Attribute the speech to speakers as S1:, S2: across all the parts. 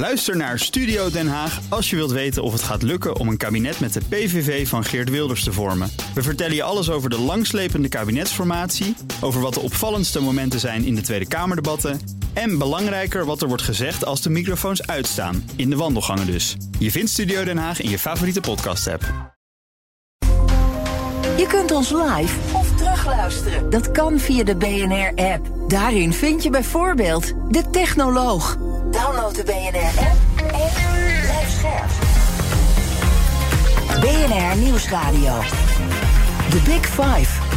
S1: Luister naar Studio Den Haag als je wilt weten of het gaat lukken om een kabinet met de PVV van Geert Wilders te vormen. We vertellen je alles over de langslepende kabinetsformatie, over wat de opvallendste momenten zijn in de Tweede Kamerdebatten en belangrijker wat er wordt gezegd als de microfoons uitstaan, in de wandelgangen dus. Je vindt Studio Den Haag in je favoriete podcast-app.
S2: Je kunt ons live of terugluisteren. Dat kan via de BNR-app. Daarin vind je bijvoorbeeld De Technoloog. Download de BNR-app en blijf scherp. BNR Nieuwsradio. The Big Five.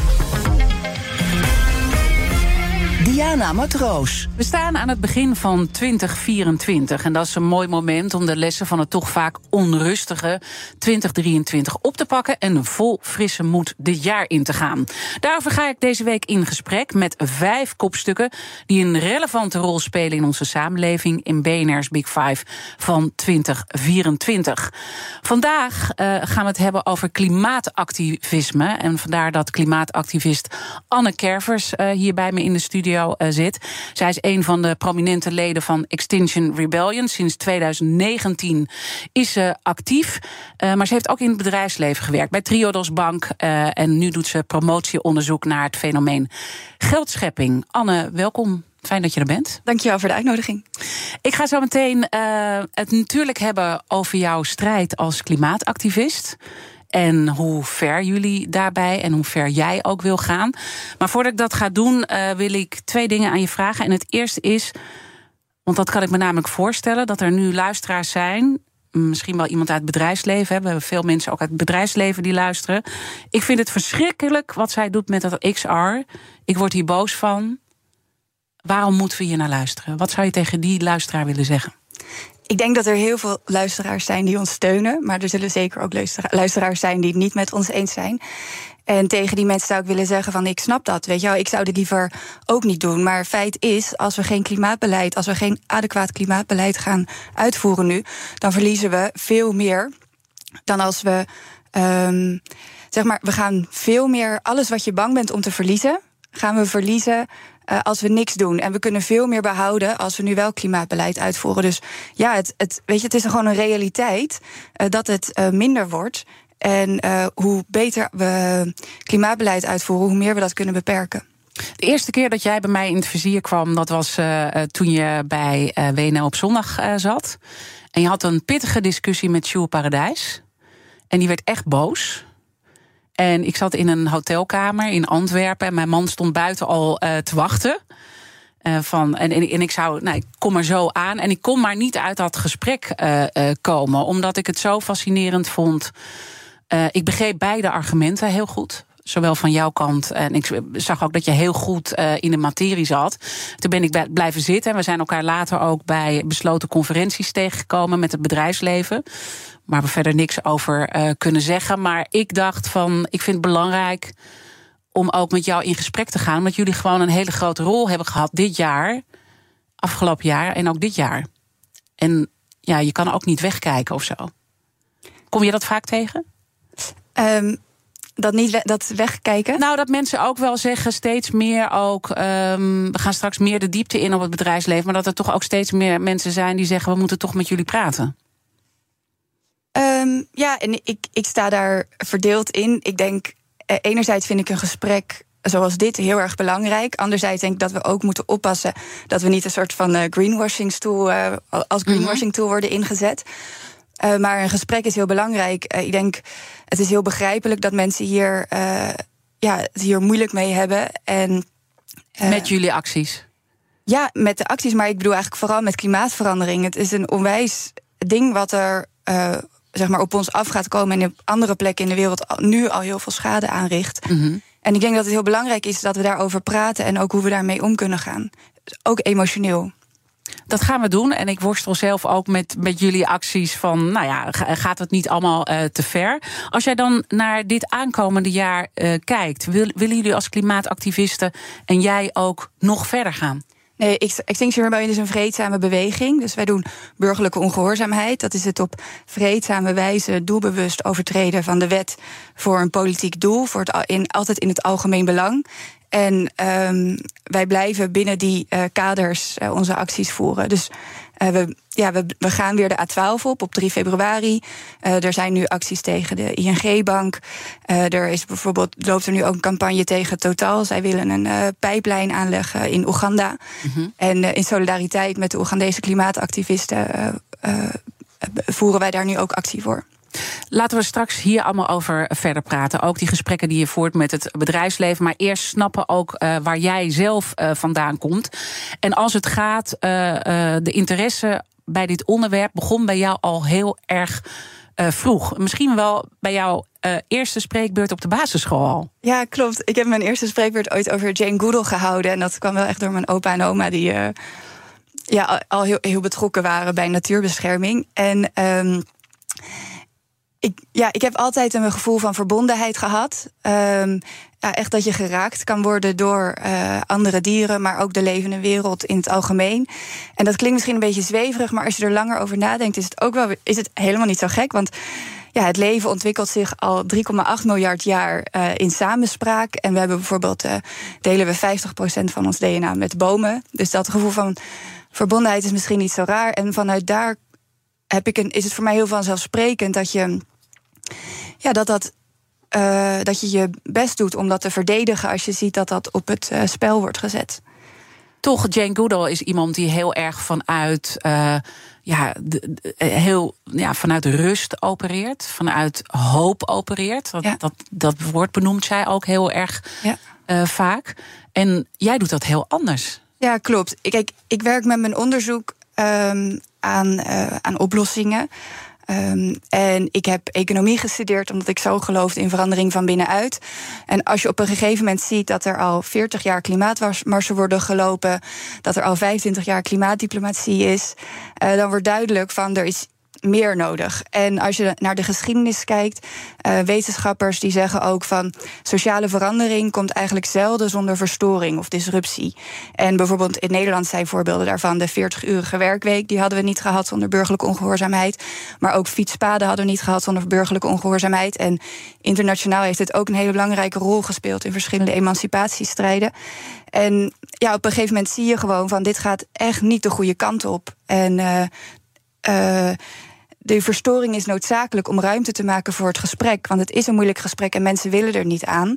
S2: Diana Matroos.
S3: We staan aan het begin van 2024 en dat is een mooi moment om de lessen van het toch vaak onrustige 2023 op te pakken en vol frisse moed dit jaar in te gaan. Daarover ga ik deze week in gesprek met vijf kopstukken die een relevante rol spelen in onze samenleving in BNR's Big Five van 2024. Vandaag uh, gaan we het hebben over klimaatactivisme en vandaar dat klimaatactivist Anne Kervers uh, hier bij me in de studio uh, zit. Zij is een van de prominente leden van Extinction Rebellion. Sinds 2019 is ze actief. Uh, maar ze heeft ook in het bedrijfsleven gewerkt. Bij Triodos Bank. Uh, en nu doet ze promotieonderzoek naar het fenomeen geldschepping. Anne, welkom. Fijn dat je er bent.
S4: Dankjewel voor de uitnodiging.
S3: Ik ga zo meteen het natuurlijk hebben over jouw strijd als klimaatactivist en hoe ver jullie daarbij en hoe ver jij ook wil gaan. Maar voordat ik dat ga doen, uh, wil ik twee dingen aan je vragen. En het eerste is, want dat kan ik me namelijk voorstellen, dat er nu luisteraars zijn. Misschien wel iemand uit het bedrijfsleven. We hebben veel mensen ook uit het bedrijfsleven die luisteren. Ik vind het verschrikkelijk wat zij doet met dat XR. Ik word hier boos van. Waarom moeten we hier naar luisteren? Wat zou je tegen die luisteraar willen zeggen?
S4: Ik denk dat er heel veel luisteraars zijn die ons steunen. Maar er zullen zeker ook luisteraars zijn die het niet met ons eens zijn. En tegen die mensen zou ik willen zeggen van ik snap dat, weet je wel, ik zou dit liever ook niet doen. Maar feit is, als we geen klimaatbeleid, als we geen adequaat klimaatbeleid gaan uitvoeren nu, dan verliezen we veel meer dan als we, um, zeg maar, we gaan veel meer, alles wat je bang bent om te verliezen, gaan we verliezen uh, als we niks doen. En we kunnen veel meer behouden als we nu wel klimaatbeleid uitvoeren. Dus ja, het, het, weet je, het is gewoon een realiteit uh, dat het uh, minder wordt. En hoe beter we klimaatbeleid uitvoeren, hoe meer we dat kunnen beperken.
S3: De eerste keer dat jij bij mij in het vizier kwam, dat was toen je bij WNL op zondag zat. En je had een pittige discussie met Jules Paradijs. En die werd echt boos. En ik zat in een hotelkamer in Antwerpen. En mijn man stond buiten al uh, te wachten. Uh, van, en, en, ik zou, nou, ik kom er zo aan. En ik kon maar niet uit dat gesprek uh, komen. Omdat ik het zo fascinerend vond. ik begreep beide argumenten heel goed. Zowel van jouw kant. En ik zag ook dat je heel goed in de materie zat. Toen ben ik blijven zitten. En we zijn elkaar later ook bij besloten conferenties tegengekomen met het bedrijfsleven. Waar we verder niks over uh, kunnen zeggen. Maar ik dacht van, ik vind het belangrijk om ook met jou in gesprek te gaan. Omdat jullie gewoon een hele grote rol hebben gehad dit jaar. Afgelopen jaar en ook dit jaar. En ja, je kan ook niet wegkijken of zo. Kom je dat vaak tegen?
S4: Um dat niet dat wegkijken?
S3: Nou, dat mensen ook wel zeggen, steeds meer ook. Um, we gaan straks meer de diepte in op het bedrijfsleven. Maar dat er toch ook steeds meer mensen zijn die zeggen: we moeten toch met jullie praten.
S4: Um, ja, en ik, ik sta daar verdeeld in. Ik denk, eh, enerzijds vind ik een gesprek zoals dit heel erg belangrijk. Anderzijds denk ik dat we ook moeten oppassen dat we niet een soort van uh, greenwashing tool uh, als greenwashing tool worden ingezet. Uh, maar een gesprek is heel belangrijk. Ik denk, het is heel begrijpelijk dat mensen hier, ja, het hier moeilijk mee hebben. En,
S3: met jullie acties?
S4: Ja, met de acties, maar ik bedoel eigenlijk vooral met klimaatverandering. Het is een onwijs ding wat er zeg maar op ons af gaat komen en op andere plekken in de wereld nu al heel veel schade aanricht. Mm -hmm. En ik denk dat het heel belangrijk is dat we daarover praten en ook hoe we daarmee om kunnen gaan. Ook emotioneel.
S3: Dat gaan we doen. En ik worstel zelf ook met, met jullie acties van, nou ja, gaat het niet allemaal uh, te ver? Als jij dan naar dit aankomende jaar uh, kijkt, wil, willen jullie als klimaatactivisten en jij ook nog verder gaan?
S4: Nee, Extinction Rebellion is een vreedzame beweging. Dus wij doen burgerlijke ongehoorzaamheid. Dat is het op vreedzame wijze doelbewust overtreden van de wet voor een politiek doel. Voor het, in, altijd in het algemeen belang. En um, wij blijven binnen die uh, kaders uh, onze acties voeren. Dus we, ja, we, we gaan weer de A12 op op 3 februari. er zijn nu acties tegen de ING-bank. er is bijvoorbeeld, loopt er nu ook een campagne tegen Total. Zij willen een pijplijn aanleggen in Oeganda. Mhm. En in solidariteit met de Oegandese klimaatactivisten voeren wij daar nu ook actie voor.
S3: Laten we straks hier allemaal over verder praten. Ook die gesprekken die je voert met het bedrijfsleven. Maar eerst snappen ook uh, waar jij zelf uh, vandaan komt. En als het gaat, uh, de interesse bij dit onderwerp begon bij jou al heel erg vroeg. Misschien wel bij jouw eerste spreekbeurt op de basisschool al.
S4: Ja, klopt. Ik heb mijn eerste spreekbeurt ooit over Jane Goodall gehouden. En dat kwam wel echt door mijn opa en oma die ja, al heel, heel betrokken waren bij natuurbescherming. En um, ik, ja, ik heb altijd een gevoel van verbondenheid gehad. Um, ja, echt dat je geraakt kan worden door uh, andere dieren, maar ook de levende wereld in het algemeen. En dat klinkt misschien een beetje zweverig, maar als je er langer over nadenkt, is het ook wel is het helemaal niet zo gek. Want ja, het leven ontwikkelt zich al 3,8 miljard jaar uh, in samenspraak. En we hebben bijvoorbeeld, uh, delen we 50% van ons DNA met bomen. Dus dat gevoel van verbondenheid is misschien niet zo raar. En vanuit daar heb ik een, is het voor mij heel vanzelfsprekend dat je, ja, dat, dat, uh, dat je je best doet om dat te verdedigen als je ziet dat dat op het uh, spel wordt gezet.
S3: Toch, Jane Goodall is iemand die heel erg vanuit, uh, ja, de, heel, ja, vanuit rust opereert, vanuit hoop opereert. Dat, ja. dat, dat woord benoemt zij ook heel erg ja. vaak. En jij doet dat heel anders.
S4: Ja, klopt. Kijk, ik werk met mijn onderzoek um, aan, aan oplossingen. Um, en ik heb economie gestudeerd omdat ik zo geloofde in verandering van binnenuit. En als je op een gegeven moment ziet dat er al 40 jaar klimaatmarsen worden gelopen, dat er al 25 jaar klimaatdiplomatie is, uh, dan wordt duidelijk van er is meer nodig. En als je naar de geschiedenis kijkt, uh, wetenschappers die zeggen ook van sociale verandering komt eigenlijk zelden zonder verstoring of disruptie. En bijvoorbeeld in Nederland zijn voorbeelden daarvan de 40-urige werkweek, die hadden we niet gehad zonder burgerlijke ongehoorzaamheid. Maar ook fietspaden hadden we niet gehad zonder burgerlijke ongehoorzaamheid. En internationaal heeft het ook een hele belangrijke rol gespeeld in verschillende emancipatiestrijden. En ja, op een gegeven moment zie je gewoon van dit gaat echt niet de goede kant op. En uh, uh, de verstoring is noodzakelijk om ruimte te maken voor het gesprek. Want het is een moeilijk gesprek en mensen willen er niet aan.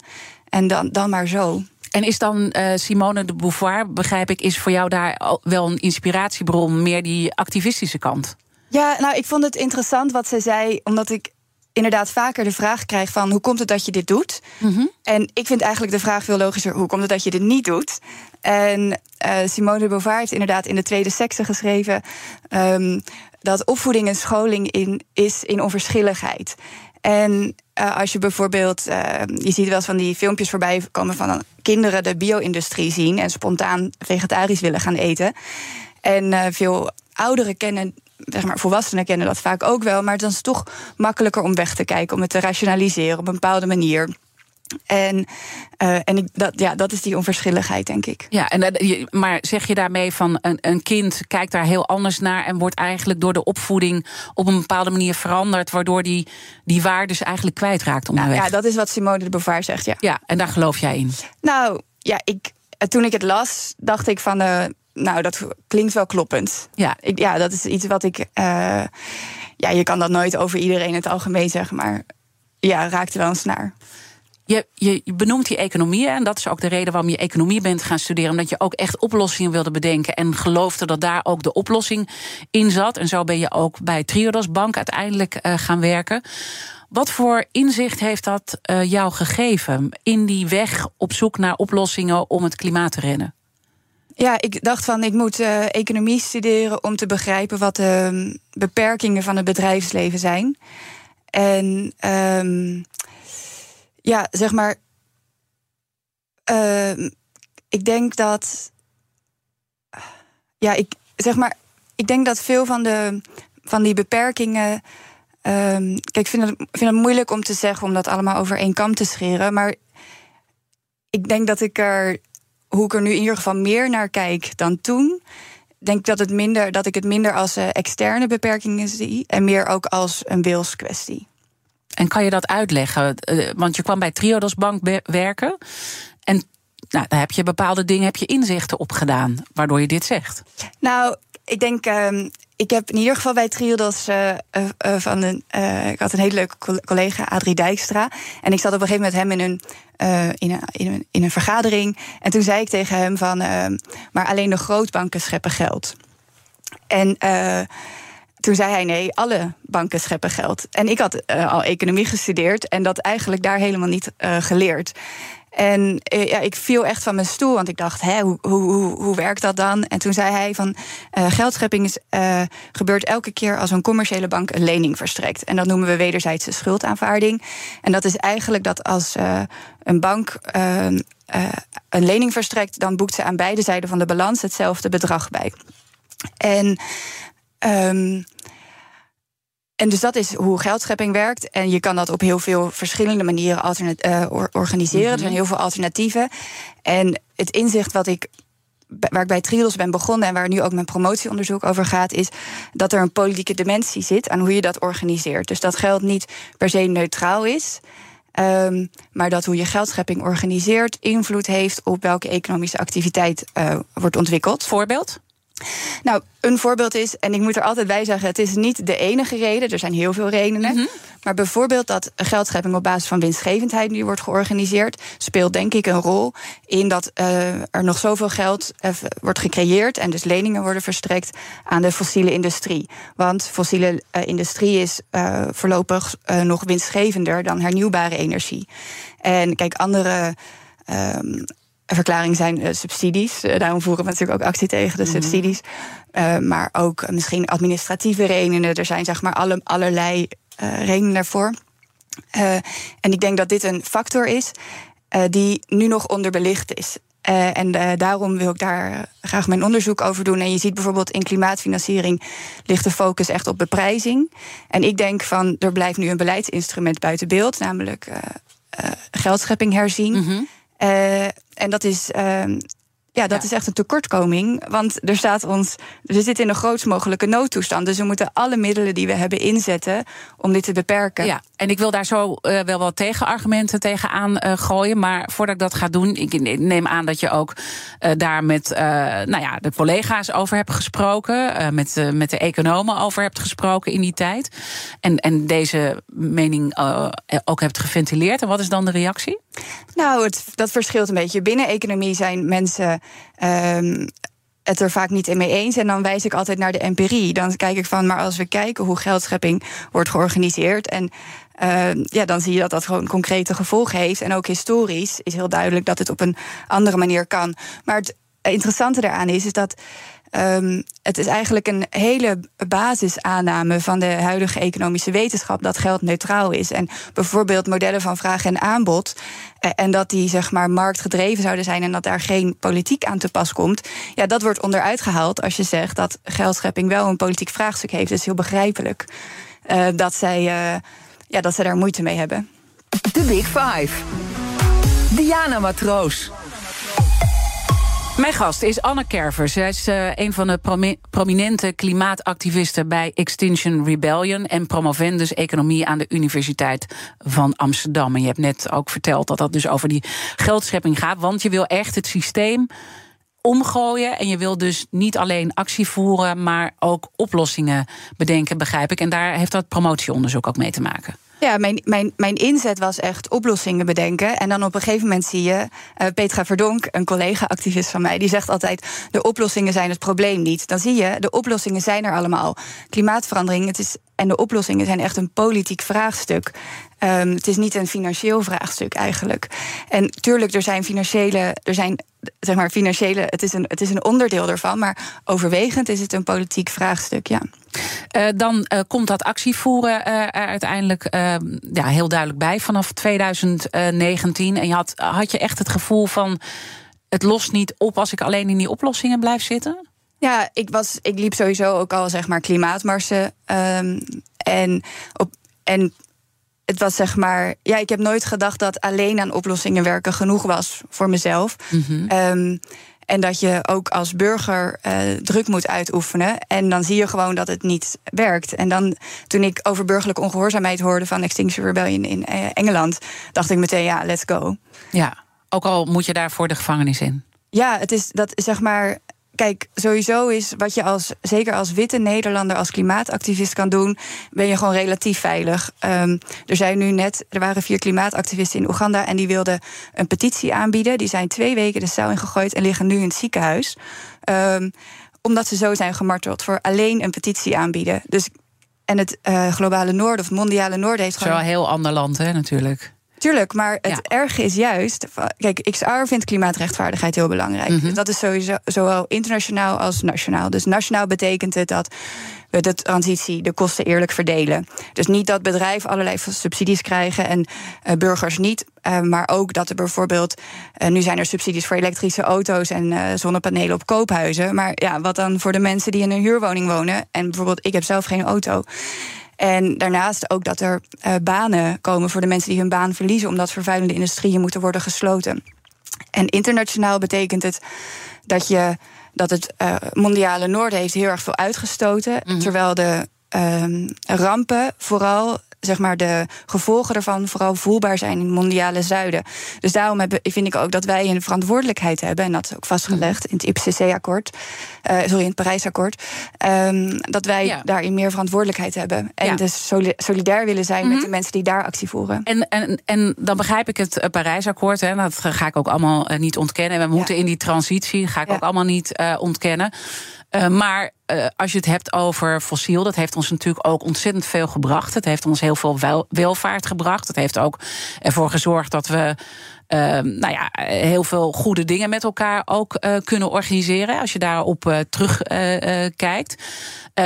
S4: En dan, dan maar zo.
S3: En is dan uh, Simone de Beauvoir, begrijp ik, is voor jou daar wel een inspiratiebron, meer die activistische kant?
S4: Ja, nou, ik vond het interessant wat ze zei, omdat ik inderdaad vaker de vraag krijg van hoe komt het dat je dit doet? Mm -hmm. En ik vind eigenlijk de vraag veel logischer, hoe komt het dat je dit niet doet? En uh, Simone de Beauvoir heeft inderdaad in de tweede sekse geschreven... Um, dat opvoeding en scholing in, is in onverschilligheid. En uh, als je bijvoorbeeld, uh, je ziet wel eens van die filmpjes voorbij komen van kinderen de bio-industrie zien en spontaan vegetarisch willen gaan eten. En uh, veel ouderen kennen, zeg maar, volwassenen kennen dat vaak ook wel, maar dan is het toch makkelijker om weg te kijken, om het te rationaliseren op een bepaalde manier. En, uh, en ik, dat, ja, dat is die onverschilligheid, denk ik.
S3: Ja, en, uh, maar zeg je daarmee van een, een kind kijkt daar heel anders naar en wordt eigenlijk door de opvoeding op een bepaalde manier veranderd, waardoor die, die waardes eigenlijk kwijtraakt onderweg?
S4: Nou, ja, dat is wat Simone de Beauvoir zegt, ja.
S3: Ja, en daar geloof jij in?
S4: Nou, ja, ik, toen ik het las, dacht ik van, uh, nou, dat klinkt wel kloppend. Ja, ik, ja dat is iets wat ik. ja, je kan dat nooit over iedereen in het algemeen zeggen, maar ja, raakte wel een snaar.
S3: Je, je, benoemt die economie en dat is ook de reden waarom je economie bent gaan studeren. Omdat je ook echt oplossingen wilde bedenken en geloofde dat daar ook de oplossing in zat. En zo ben je ook bij Triodos Bank uiteindelijk uh, gaan werken. Wat voor inzicht heeft dat uh, jou gegeven in die weg op zoek naar oplossingen om het klimaat te rennen?
S4: Ja, ik dacht van ik moet uh, economie studeren om te begrijpen wat de beperkingen van het bedrijfsleven zijn. En um, ja, zeg maar. Uh, ik denk dat. Ja, ik zeg maar. Ik denk dat veel van, de, van die beperkingen. Um, kijk, ik vind het, vind het moeilijk om te zeggen om dat allemaal over één kam te scheren. Maar ik denk dat ik er. Hoe ik er nu in ieder geval meer naar kijk dan toen. Denk dat, het minder, dat ik het minder als uh, externe beperkingen zie. En meer ook als een wilskwestie.
S3: En kan je dat uitleggen? Eh, want je kwam bij Triodos Bank werken. En nou, daar heb je bepaalde dingen, heb je inzichten op gedaan, waardoor je dit zegt.
S4: Nou, ik denk, uh, ik heb in ieder geval bij Triodos uh, uh, van een. ik had een hele leuke collega, Adrie Dijkstra. En ik zat op een gegeven moment hem in een, in een, in, een, in een vergadering. En toen zei ik tegen hem van. Ehm, maar alleen de grootbanken scheppen geld. En toen zei hij nee, alle banken scheppen geld. En ik had al economie gestudeerd en dat eigenlijk daar helemaal niet geleerd. En eh, ja, ik viel echt van mijn stoel, want ik dacht, hè, hoe, hoe, hoe werkt dat dan? En toen zei hij van, geldschepping is, gebeurt elke keer als een commerciële bank een lening verstrekt. En dat noemen we wederzijdse schuldaanvaarding. En dat is eigenlijk dat als een bank een lening verstrekt, dan boekt ze aan beide zijden van de balans hetzelfde bedrag bij. En um, en dus dat is hoe geldschepping werkt. En je kan dat op heel veel verschillende manieren uh, organiseren. Er zijn heel veel alternatieven. En het inzicht wat ik waar ik bij Triodos ben begonnen en waar nu ook mijn promotieonderzoek over gaat, is dat er een politieke dimensie zit aan hoe je dat organiseert. Dus dat geld niet per se neutraal is. Um, maar dat hoe je geldschepping organiseert invloed heeft op welke economische activiteit uh, wordt ontwikkeld.
S3: Voorbeeld?
S4: Nou, een voorbeeld is, en ik moet er altijd bij zeggen, het is niet de enige reden, er zijn heel veel redenen. Mhm. Maar bijvoorbeeld dat geldschepping op basis van winstgevendheid nu wordt georganiseerd, speelt denk ik een rol in dat uh, er nog zoveel geld uh, wordt gecreëerd en dus leningen worden verstrekt aan de fossiele industrie. Want fossiele uh, industrie is voorlopig nog winstgevender dan hernieuwbare energie. En kijk, andere. Um, verklaring zijn uh, subsidies. Uh, daarom voeren we natuurlijk ook actie tegen de mhm. subsidies. Uh, maar ook misschien administratieve redenen. Er zijn zeg maar alle, allerlei redenen daarvoor. en ik denk dat dit een factor is die nu nog onderbelicht is. en daarom wil ik daar graag mijn onderzoek over doen. En je ziet bijvoorbeeld in klimaatfinanciering ligt de focus echt op beprijzing. En ik denk van er blijft nu een beleidsinstrument buiten beeld, namelijk geldschepping herzien. Mm uh, en dat is. Uh, ja, dat is echt een tekortkoming. Want er staat ons. We zitten in de grootst mogelijke noodtoestand. Dus we moeten alle middelen die we hebben inzetten om dit te beperken.
S3: Ja, en ik wil daar zo uh, wel wat tegenargumenten tegenaan uh, gooien. Maar voordat ik dat ga doen, ik neem aan dat je ook uh, daar met nou ja, de collega's over hebt gesproken. met, met de economen over hebt gesproken in die tijd. En, en deze mening ook hebt geventileerd. En wat is dan de reactie?
S4: Nou, het, dat verschilt een beetje. Binnen economie zijn mensen um, het er vaak niet mee eens. En dan wijs ik altijd naar de empirie. Dan kijk ik van, maar als we kijken hoe geldschepping wordt georganiseerd. En uh, ja, dan zie je dat dat gewoon concrete gevolgen heeft. En ook historisch is heel duidelijk dat het op een andere manier kan. Maar het interessante daaraan is, is dat Um, het is eigenlijk een hele basisaanname van de huidige economische wetenschap dat geld neutraal is. En bijvoorbeeld modellen van vraag en aanbod. Eh, en dat die zeg maar marktgedreven zouden zijn en dat daar geen politiek aan te pas komt. Ja, dat wordt onderuit gehaald als je zegt dat geldschepping wel een politiek vraagstuk heeft. Het is heel begrijpelijk uh, dat, zij, uh, ja, dat zij daar moeite mee hebben.
S2: De Big Five. Diana Matroos.
S3: Mijn gast is Anne Kerver. Zij is uh, een van de prominente klimaatactivisten bij Extinction Rebellion en promovendus economie aan de Universiteit van Amsterdam. En je hebt net ook verteld dat dat dus over die geldschepping gaat, want je wil echt het systeem omgooien. En je wil dus niet alleen actie voeren, maar ook oplossingen bedenken, begrijp ik. En daar heeft dat promotieonderzoek ook mee te maken.
S4: Ja, mijn, mijn, mijn inzet was echt oplossingen bedenken. En dan op een gegeven moment zie je uh, Petra Verdonk, een collega-activist van mij, die zegt altijd: de oplossingen zijn het probleem niet. Dan zie je, de oplossingen zijn er allemaal. Klimaatverandering het is, en de oplossingen zijn echt een politiek vraagstuk. Um, het is niet een financieel vraagstuk eigenlijk. En tuurlijk, er zijn financiële, er zijn zeg maar financiële, het is een, het is een onderdeel ervan, maar overwegend is het een politiek vraagstuk, ja.
S3: Uh, dan uh, komt dat actievoeren uh, er uiteindelijk ja, heel duidelijk bij vanaf 2019. En je had, had je echt het gevoel van het lost niet op als ik alleen in die oplossingen blijf zitten?
S4: Ja, ik, was, ik liep sowieso ook al zeg maar klimaatmarsen. Um, en, op, en het was zeg maar. Ja, ik heb nooit gedacht dat alleen aan oplossingen werken genoeg was voor mezelf. Mm um, en dat je ook als burger uh, druk moet uitoefenen. En dan zie je gewoon dat het niet werkt. En dan, toen ik over burgerlijke ongehoorzaamheid hoorde van Extinction Rebellion in uh, Engeland, dacht ik meteen, ja, let's go.
S3: Ja, ook al moet je daar voor de gevangenis in.
S4: Ja, het is dat zeg maar kijk, sowieso is wat je als, zeker als witte Nederlander, als klimaatactivist kan doen, ben je gewoon relatief veilig. Um, er zijn nu net, er waren vier klimaatactivisten in Oeganda en die wilden een petitie aanbieden. Die zijn twee weken de cel ingegooid en liggen nu in het ziekenhuis. Um, omdat ze zo zijn gemarteld voor alleen een petitie aanbieden. Dus, en het uh, globale noorden of het mondiale noorden heeft
S3: gewoon. Zo een heel ander land, hè, natuurlijk.
S4: Tuurlijk, maar het ja. erge is juist. Kijk, XR vindt klimaatrechtvaardigheid heel belangrijk. Mm -hmm. Dat is sowieso zowel internationaal als nationaal. Dus nationaal betekent het dat we de transitie, de kosten eerlijk verdelen. Dus niet dat bedrijven allerlei subsidies krijgen en uh, burgers niet. Uh, maar ook dat er bijvoorbeeld. Uh, nu zijn er subsidies voor elektrische auto's en zonnepanelen op koophuizen. Maar ja, wat dan voor de mensen die in een huurwoning wonen? En bijvoorbeeld, ik heb zelf geen auto. En daarnaast ook dat er uh, banen komen voor de mensen die hun baan verliezen, omdat vervuilende industrieën moeten worden gesloten. En internationaal betekent het dat je dat het uh, mondiale noorden heeft heel erg veel uitgestoten, mm -hmm. terwijl de uh, rampen vooral zeg maar, de gevolgen daarvan vooral voelbaar zijn in het mondiale zuiden. Dus daarom heb, vind ik ook dat wij een verantwoordelijkheid hebben, en dat is ook vastgelegd in het IPCC-akkoord, uh, sorry, in het Parijsakkoord, um, dat wij ja. daarin meer verantwoordelijkheid hebben. En ja. dus solidair willen zijn mm -hmm. met de mensen die daar actie voeren.
S3: En, en, en dan begrijp ik het Parijsakkoord, hè, dat ga ik ook allemaal uh, niet ontkennen. We moeten ja. in die transitie, ga ik ook allemaal niet uh, ontkennen. Uh, maar uh, als je het hebt over fossiel, dat heeft ons natuurlijk ook ontzettend veel gebracht. Het heeft ons heel veel wel, welvaart gebracht. Het heeft ook ervoor gezorgd dat we. Uh, nou ja, heel veel goede dingen met elkaar ook kunnen organiseren. Als je daarop uh, terug kijkt.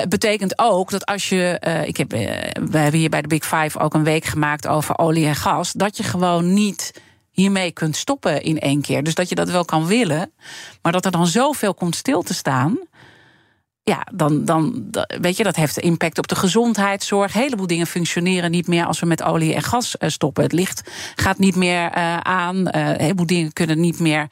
S3: betekent ook dat als je. ik heb, we hebben hier bij de Big Five ook een week gemaakt over olie en gas. Dat je gewoon niet hiermee kunt stoppen in één keer. Dus dat je dat wel kan willen. Maar dat er dan zoveel komt stil te staan ja, dan, dan weet je, dat heeft impact op de gezondheidszorg. Een heleboel dingen functioneren niet meer als we met olie en gas stoppen. Het licht gaat niet meer uh, aan. Uh, een heleboel dingen kunnen niet meer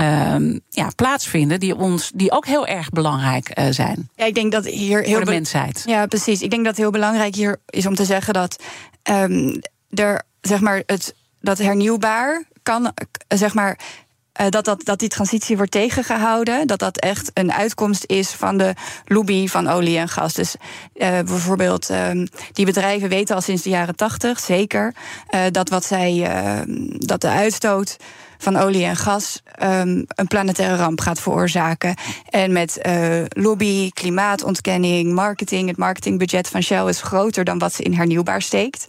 S3: uh, ja, plaatsvinden die, ons, die ook heel erg belangrijk uh, zijn.
S4: Ja, ik denk dat hier heel
S3: voor de mensheid.
S4: Ja, precies. Ik denk dat heel belangrijk hier is om te zeggen dat um, er zeg maar het dat hernieuwbaar kan zeg maar uh, dat, dat, dat die transitie wordt tegengehouden. Dat dat echt een uitkomst is van de lobby van olie en gas. Dus uh, bijvoorbeeld, uh, die bedrijven weten al sinds de jaren tachtig zeker uh, dat wat zij, dat de uitstoot van olie en gas um, een planetaire ramp gaat veroorzaken. En met lobby, klimaatontkenning, marketing, het marketingbudget van Shell is groter dan wat ze in hernieuwbaar steekt.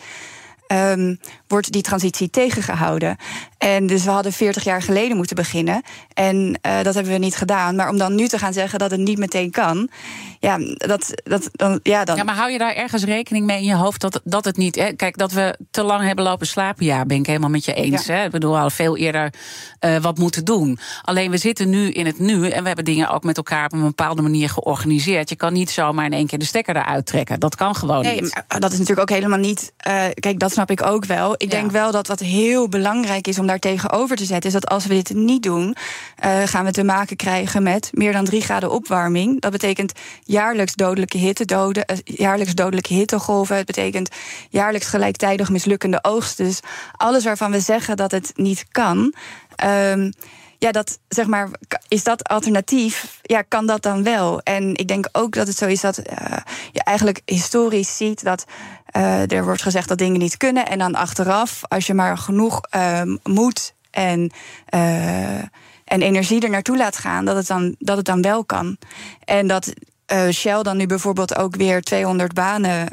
S4: Wordt die transitie tegengehouden. En dus we hadden 40 jaar geleden moeten beginnen. En uh, dat hebben we niet gedaan. Maar om dan nu te gaan zeggen dat het niet meteen kan. Ja, dat, dat, dan, ja, dan...
S3: ja maar hou je daar ergens rekening mee in je hoofd dat, dat het niet. Hè? Kijk, dat we te lang hebben lopen slapen. Ja, ben ik helemaal met je eens. Ja. Hè? Ik bedoel, we hadden veel eerder uh, wat moeten doen. Alleen we zitten nu in het nu. En we hebben dingen ook met elkaar op een bepaalde manier georganiseerd. Je kan niet zomaar in één keer de stekker eruit trekken. Dat kan gewoon
S4: nee,
S3: niet.
S4: Dat is natuurlijk ook helemaal niet. Uh, kijk, dat snap ik ook wel. Ik ja. denk wel dat wat heel belangrijk is om daar tegenover te zetten, is dat als we dit niet doen, uh, gaan we te maken krijgen met meer dan drie graden opwarming. Dat betekent jaarlijks dodelijke hittedoden, uh, jaarlijks dodelijke hittegolven. Het betekent jaarlijks gelijktijdig mislukkende oogsten. Dus alles waarvan we zeggen dat het niet kan. Um, ja, dat zeg maar, is dat alternatief? Ja, kan dat dan wel? En ik denk ook dat het zo is dat uh, je eigenlijk historisch ziet dat uh, er wordt gezegd dat dingen niet kunnen. En dan achteraf, als je maar genoeg uh, moed en, uh, en energie er naartoe laat gaan, dat het dan, dat het dan wel kan. En dat Shell dan nu bijvoorbeeld ook weer 200 banen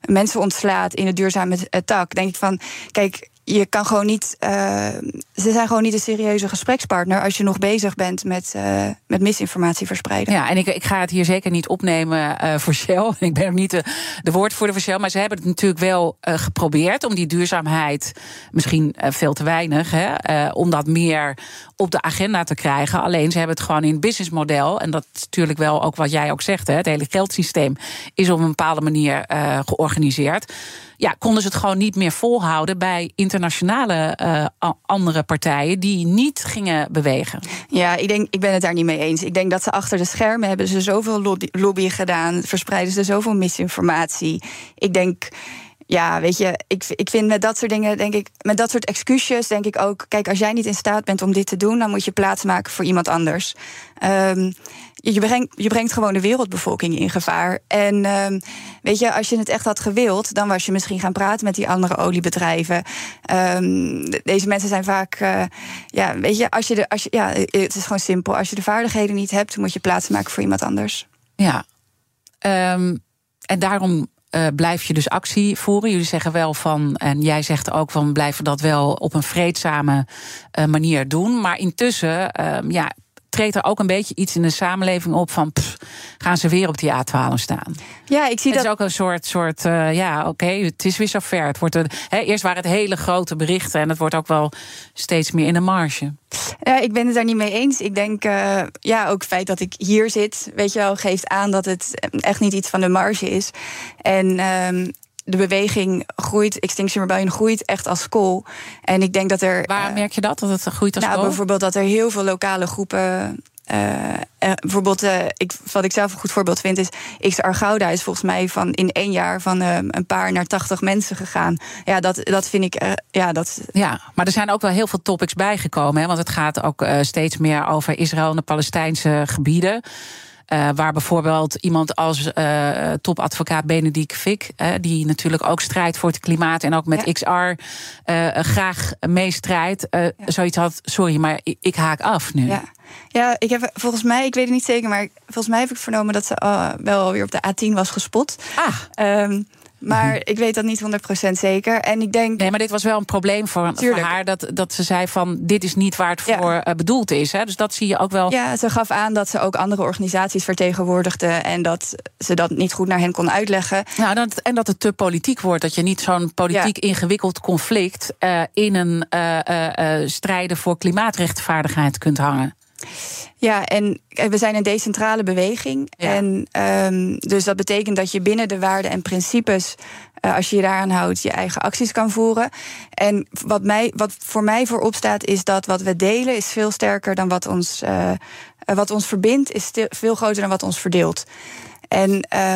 S4: mensen ontslaat in het duurzame tak. Denk ik van, kijk je kan gewoon niet. Uh, ze zijn gewoon niet een serieuze gesprekspartner als je nog bezig bent met, uh, met misinformatie verspreiden.
S3: Ja, en ik, ik ga het hier zeker niet opnemen uh, voor Shell. Ik ben ook niet de, de woordvoerder voor Shell. Maar ze hebben het natuurlijk wel geprobeerd om die duurzaamheid, misschien veel te weinig, hè, om dat meer op de agenda te krijgen. Alleen ze hebben het gewoon in het businessmodel. En dat is natuurlijk wel ook wat jij ook zegt. Hè, het hele geldsysteem is op een bepaalde manier georganiseerd ja, konden ze het gewoon niet meer volhouden bij internationale uh, andere partijen die niet gingen bewegen.
S4: Ja, ik, denk, ik ben het daar niet mee eens. Ik denk dat ze achter de schermen hebben ze zoveel lobby, lobby gedaan, verspreiden ze zoveel misinformatie. Ik denk ja, weet je, ik, ik vind met dat soort dingen, denk ik, met dat soort excuses, denk ik ook, kijk, als jij niet in staat bent om dit te doen, dan moet je plaats maken voor iemand anders. Um, je, brengt, je brengt gewoon de wereldbevolking in gevaar. En um, weet je, als je het echt had gewild, dan was je misschien gaan praten met die andere oliebedrijven. Um, deze mensen zijn vaak, uh, ja, weet je, als je de, als je, ja, het is gewoon simpel. Als je de vaardigheden niet hebt, moet je plaats maken voor iemand anders.
S3: Ja. En daarom uh, blijf je dus actie voeren. Jullie zeggen wel van, en jij zegt ook van, blijven dat wel op een vreedzame uh, manier doen. Maar intussen, uh, ja, treedt er ook een beetje iets in de samenleving op van pff, gaan ze weer op die A12 staan.
S4: Ja, ik zie
S3: het
S4: dat.
S3: is ook een soort, soort uh, ja, oké, okay, het is weer zo ver. Het wordt een, eerst waren het hele grote berichten en het wordt ook wel steeds meer in de marge.
S4: Ja, ik ben het daar niet mee eens. Ik denk, uh, ja, ook het feit dat ik hier zit, weet je wel, geeft aan dat het echt niet iets van de marge is. En um, de beweging groeit, Extinction Rebellion groeit echt als school. En ik denk dat er.
S3: Waar merk je dat, dat het groeit als
S4: nou? Bijvoorbeeld dat er heel veel lokale groepen. Uh, bijvoorbeeld, ik, wat ik zelf een goed voorbeeld vind, is XR Gouda is volgens mij van in één jaar van een paar naar tachtig mensen gegaan. Ja, dat, dat vind ik. ja, dat...
S3: ja, maar er zijn ook wel heel veel topics bijgekomen. Hè, want het gaat ook steeds meer over Israël en de Palestijnse gebieden. Uh, waar bijvoorbeeld iemand als uh, topadvocaat Benedict Fick, uh, die natuurlijk ook strijdt voor het klimaat en ook met ja. XR graag meestrijdt, ja. zoiets had: sorry, maar ik, ik, haak af nu.
S4: Ja. ja, ik heb volgens mij, ik weet het niet zeker, maar volgens mij heb ik vernomen dat ze uh, wel alweer op de A10 was gespot.
S3: Ah.
S4: Um, maar ik weet dat niet 100% zeker. En ik denk.
S3: Nee, maar dit was wel een probleem voor, voor haar. Dat, dat ze zei van dit is niet waar het voor ja. bedoeld is. Hè? Dus dat zie je ook wel.
S4: Ja, ze gaf aan dat ze ook andere organisaties vertegenwoordigde. En dat ze dat niet goed naar hen kon uitleggen.
S3: Nou, dat, en dat het te politiek wordt. Dat je niet zo'n politiek ja. ingewikkeld conflict uh, in een uh, strijden voor klimaatrechtvaardigheid kunt hangen.
S4: Ja, en we zijn een decentrale beweging.
S3: Ja.
S4: En um, dus dat betekent dat je binnen de waarden en principes, uh, als je je daaraan houdt, je eigen acties kan voeren. En wat, mij, wat voor mij voorop staat, is dat wat we delen is veel sterker dan wat ons, uh, wat ons verbindt, is veel groter dan wat ons verdeelt. En,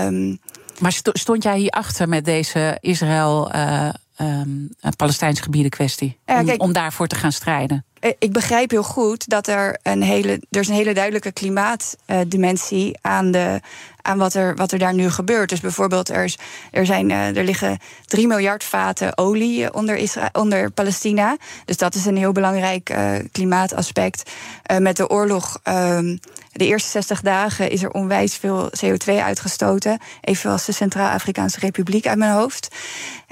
S4: um,
S3: maar stond jij hier achter met deze Israël. Uh Um, Palestijnse gebieden kwestie.
S4: Ja,
S3: om daarvoor te gaan strijden.
S4: Ik begrijp heel goed dat er een hele, er is een hele duidelijke klimaatdimensie aan, de, aan wat, er, wat er daar nu gebeurt. Dus bijvoorbeeld, er, is, er, zijn, er liggen 3 miljard vaten olie onder, onder Palestina. Dus dat is een heel belangrijk klimaataspect. Met de oorlog. Uh, de eerste 60 dagen is er onwijs veel CO2 uitgestoten. Evenals de Centraal-Afrikaanse Republiek uit mijn hoofd.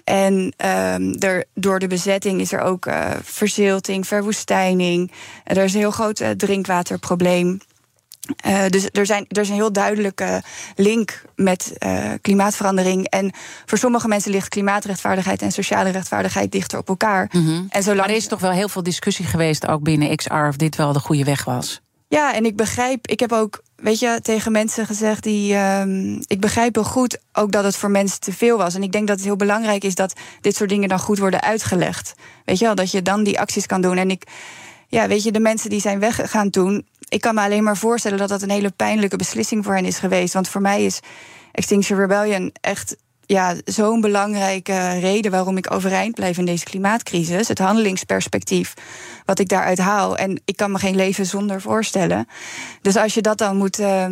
S4: En um, er, door de bezetting is er ook uh, verzilting, verwoestijning. Er is een heel groot uh, drinkwaterprobleem. Uh, dus er, zijn, er is een heel duidelijke link met uh, klimaatverandering. En voor sommige mensen ligt klimaatrechtvaardigheid en sociale rechtvaardigheid dichter op elkaar.
S3: Mm -hmm.
S4: en zolang...
S3: Maar er is toch wel heel veel discussie geweest, ook binnen XR, of dit wel de goede weg was.
S4: Ja, en ik begrijp, ik heb ook, weet je, tegen mensen gezegd die. Um, ik begrijp heel goed ook dat het voor mensen te veel was. En ik denk dat het heel belangrijk is dat dit soort dingen dan goed worden uitgelegd. Weet je wel, dat je dan die acties kan doen. En ik, ja, weet je, de mensen die zijn weggegaan toen. Ik kan me alleen maar voorstellen dat dat een hele pijnlijke beslissing voor hen is geweest. Want voor mij is Extinction Rebellion echt ja, zo'n belangrijke reden waarom ik overeind blijf in deze klimaatcrisis. Het handelingsperspectief wat ik daaruit haal. En ik kan me geen leven zonder voorstellen. Dus als je dat dan moet. Uh,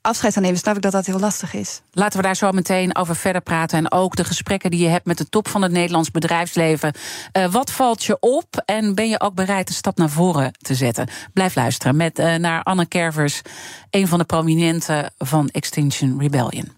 S4: afscheid nemen, snap ik dat dat heel lastig is.
S3: Laten we daar zo meteen over verder praten. En ook de gesprekken die je hebt met de top van het Nederlands bedrijfsleven. Uh, wat valt je op en ben je ook bereid een stap naar voren te zetten? Blijf luisteren met, uh, naar Anne Kervers, een van de prominenten van Extinction Rebellion.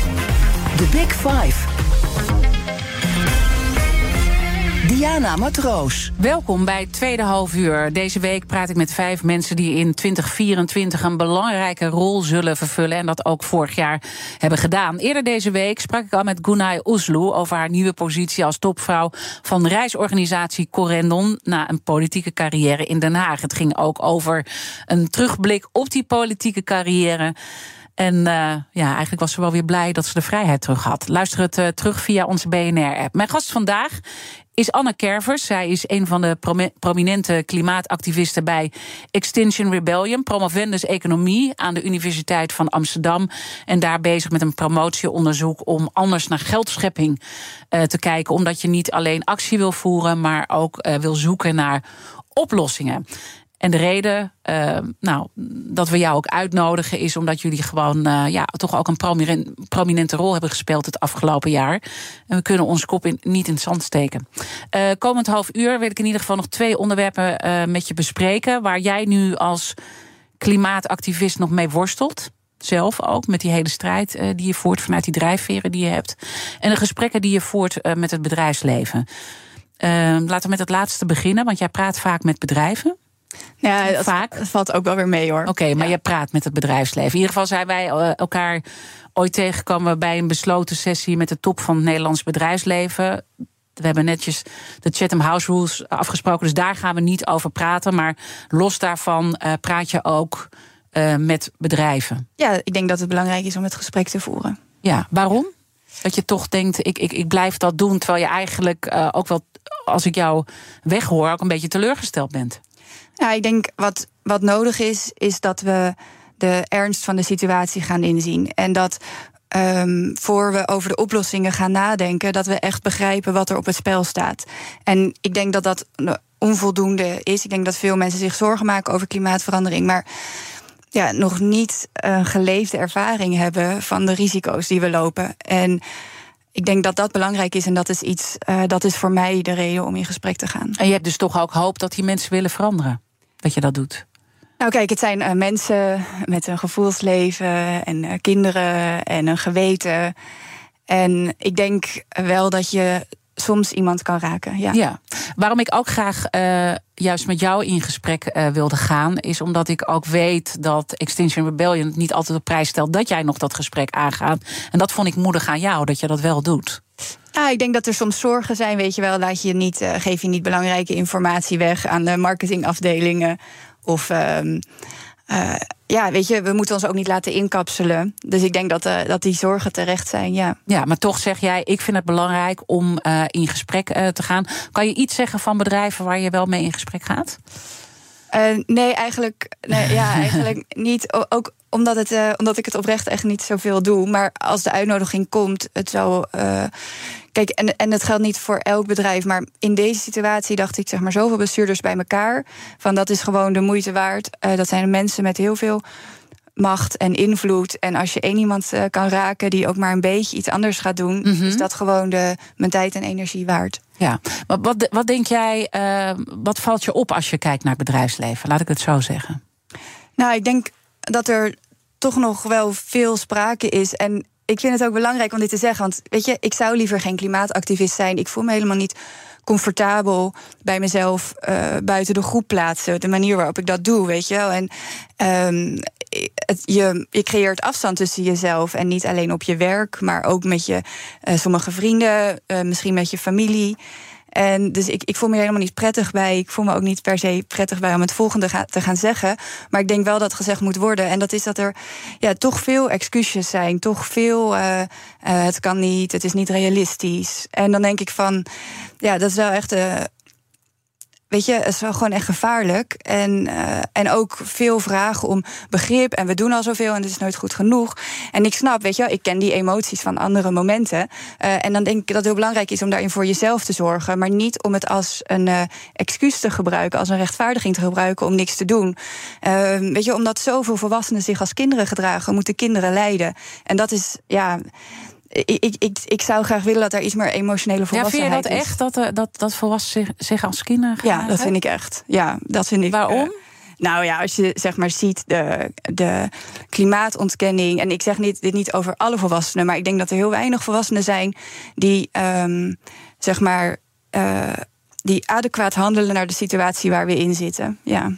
S2: The Big Five. Diana Matroos.
S3: Welkom bij tweede half uur. Deze week praat ik met vijf mensen die in 2024 een belangrijke rol zullen vervullen. En dat ook vorig jaar hebben gedaan. Eerder deze week sprak ik al met Gunay Oesloe over haar nieuwe positie als topvrouw van reisorganisatie Corendon na een politieke carrière in Den Haag. Het ging ook over een terugblik op die politieke carrière. En uh, ja, eigenlijk was ze wel weer blij dat ze de vrijheid terug had. Luister het uh, terug via onze BNR-app. Mijn gast vandaag is Anne Kervers. Zij is een van de prominente klimaatactivisten bij Extinction Rebellion, promovendus economie aan de Universiteit van Amsterdam. En daar bezig met een promotieonderzoek om anders naar geldschepping uh, te kijken. Omdat je niet alleen actie wil voeren, maar ook wil zoeken naar oplossingen. En de reden uh, nou, dat we jou ook uitnodigen is omdat jullie gewoon uh, ja, toch ook een prominente rol hebben gespeeld het afgelopen jaar. En we kunnen onze kop in, niet in het zand steken. Uh, komend half uur wil ik in ieder geval nog twee onderwerpen met je bespreken. Waar jij nu als klimaatactivist nog mee worstelt. Zelf ook, met die hele strijd die je voert vanuit die drijfveren die je hebt. En de gesprekken die je voert met het bedrijfsleven. laten we met het laatste beginnen, want jij praat vaak met bedrijven.
S4: Ja, dat, Vaak. dat valt ook wel weer mee hoor.
S3: Oké, maar je praat met het bedrijfsleven. In ieder geval zijn wij eh, elkaar ooit tegengekomen bij een besloten sessie met de top van het Nederlands bedrijfsleven. We hebben netjes de Chatham House Rules afgesproken, dus daar gaan we niet over praten. Maar los daarvan uh, praat je ook uh, met bedrijven.
S4: Ja, ik denk dat het belangrijk is om het gesprek te voeren.
S3: Ja, waarom? Dat je toch denkt, ik, ik, ik blijf dat doen, terwijl je eigenlijk uh, ook wel, als ik jou weghoor, ook een beetje teleurgesteld bent.
S4: Ja, ik denk wat, wat nodig is, is dat we de ernst van de situatie gaan inzien. En dat um, voor we over de oplossingen gaan nadenken, dat we echt begrijpen wat er op het spel staat. En ik denk dat dat onvoldoende is. Ik denk dat veel mensen zich zorgen maken over klimaatverandering. Maar ja, nog niet een geleefde ervaring hebben van de risico's die we lopen. En ik denk dat dat belangrijk is en dat is iets, uh, dat is voor mij de reden om in gesprek te gaan.
S3: En je hebt dus toch ook hoop dat die mensen willen veranderen? dat je dat doet?
S4: Nou, kijk, het zijn uh, mensen met een gevoelsleven en uh, kinderen en een geweten. En ik denk wel dat je soms iemand kan raken. Ja.
S3: ja. Waarom ik ook graag uh, juist met jou in gesprek uh, wilde gaan, is omdat ik ook weet dat Extinction Rebellion niet altijd op prijs stelt dat jij nog dat gesprek aangaat. En dat vond ik moedig aan jou, dat je dat wel doet.
S4: Ja, ik denk dat er soms zorgen zijn, weet je wel. Laat je niet, uh, geef je niet belangrijke informatie weg aan de marketingafdelingen. Of uh, uh, ja, weet je, we moeten ons ook niet laten inkapselen. Dus ik denk dat, uh, dat die zorgen terecht zijn, ja.
S3: Ja, maar toch zeg jij, ik vind het belangrijk om in gesprek te gaan. Kan je iets zeggen van bedrijven waar je wel mee in gesprek gaat?
S4: Nee, eigenlijk, nee, ja, eigenlijk niet. Ook omdat, het, uh, omdat ik het oprecht echt niet zoveel doe. Maar als de uitnodiging komt, het zou. Uh, kijk, en, en het geldt niet voor elk bedrijf. Maar in deze situatie dacht ik, zeg maar, zoveel bestuurders bij elkaar. Van dat is gewoon de moeite waard. Dat zijn mensen met heel veel macht en invloed. En als je één iemand kan raken die ook maar een beetje iets anders gaat doen, mm -hmm. is dat gewoon de, mijn tijd en energie waard.
S3: Ja, maar wat, wat denk jij, wat valt je op als je kijkt naar het bedrijfsleven? Laat ik het zo zeggen.
S4: Nou, ik denk dat er toch nog wel veel sprake is. En ik vind het ook belangrijk om dit te zeggen. Want weet je, ik zou liever geen klimaatactivist zijn. Ik voel me helemaal niet comfortabel bij mezelf uh, buiten de groep plaatsen. De manier waarop ik dat doe, weet je wel. En um, je, je creëert afstand tussen jezelf en niet alleen op je werk, maar ook met je uh, sommige vrienden, uh, misschien met je familie. En dus ik, ik voel me helemaal niet prettig bij. Ik voel me ook niet per se prettig bij om het volgende te gaan zeggen. Maar ik denk wel dat gezegd moet worden. En dat is dat er ja, toch veel excuses zijn. Toch veel. Uh, het kan niet, het is niet realistisch. En dan denk ik van. Ja, dat is wel echt. Uh, Weet je, het is wel gewoon echt gevaarlijk. En, uh, en ook veel vragen om begrip. En we doen al zoveel en het is nooit goed genoeg. En ik snap, weet je wel, ik ken die emoties van andere momenten. Uh, en dan denk ik dat het heel belangrijk is om daarin voor jezelf te zorgen. Maar niet om het als een uh, excuus te gebruiken, als een rechtvaardiging te gebruiken om niks te doen. weet je, omdat zoveel volwassenen zich als kinderen gedragen, moeten kinderen lijden. En dat is, ja ik, ik, ik zou graag willen dat er iets meer emotionele volwassenheid
S3: is. Ja, vind je dat echt, dat, eh, dat, dat volwassenen zich, zich als kinderen
S4: Ja, dat vind ik echt. Ja, dat vind ik.
S3: Waarom? Uh,
S4: nou ja, als je zeg maar ziet de, de klimaatontkenning. En ik zeg niet, dit niet over alle volwassenen, maar ik denk dat er heel weinig volwassenen zijn die um, zeg maar. Uh, die adequaat handelen naar de situatie waar we in zitten. Ja.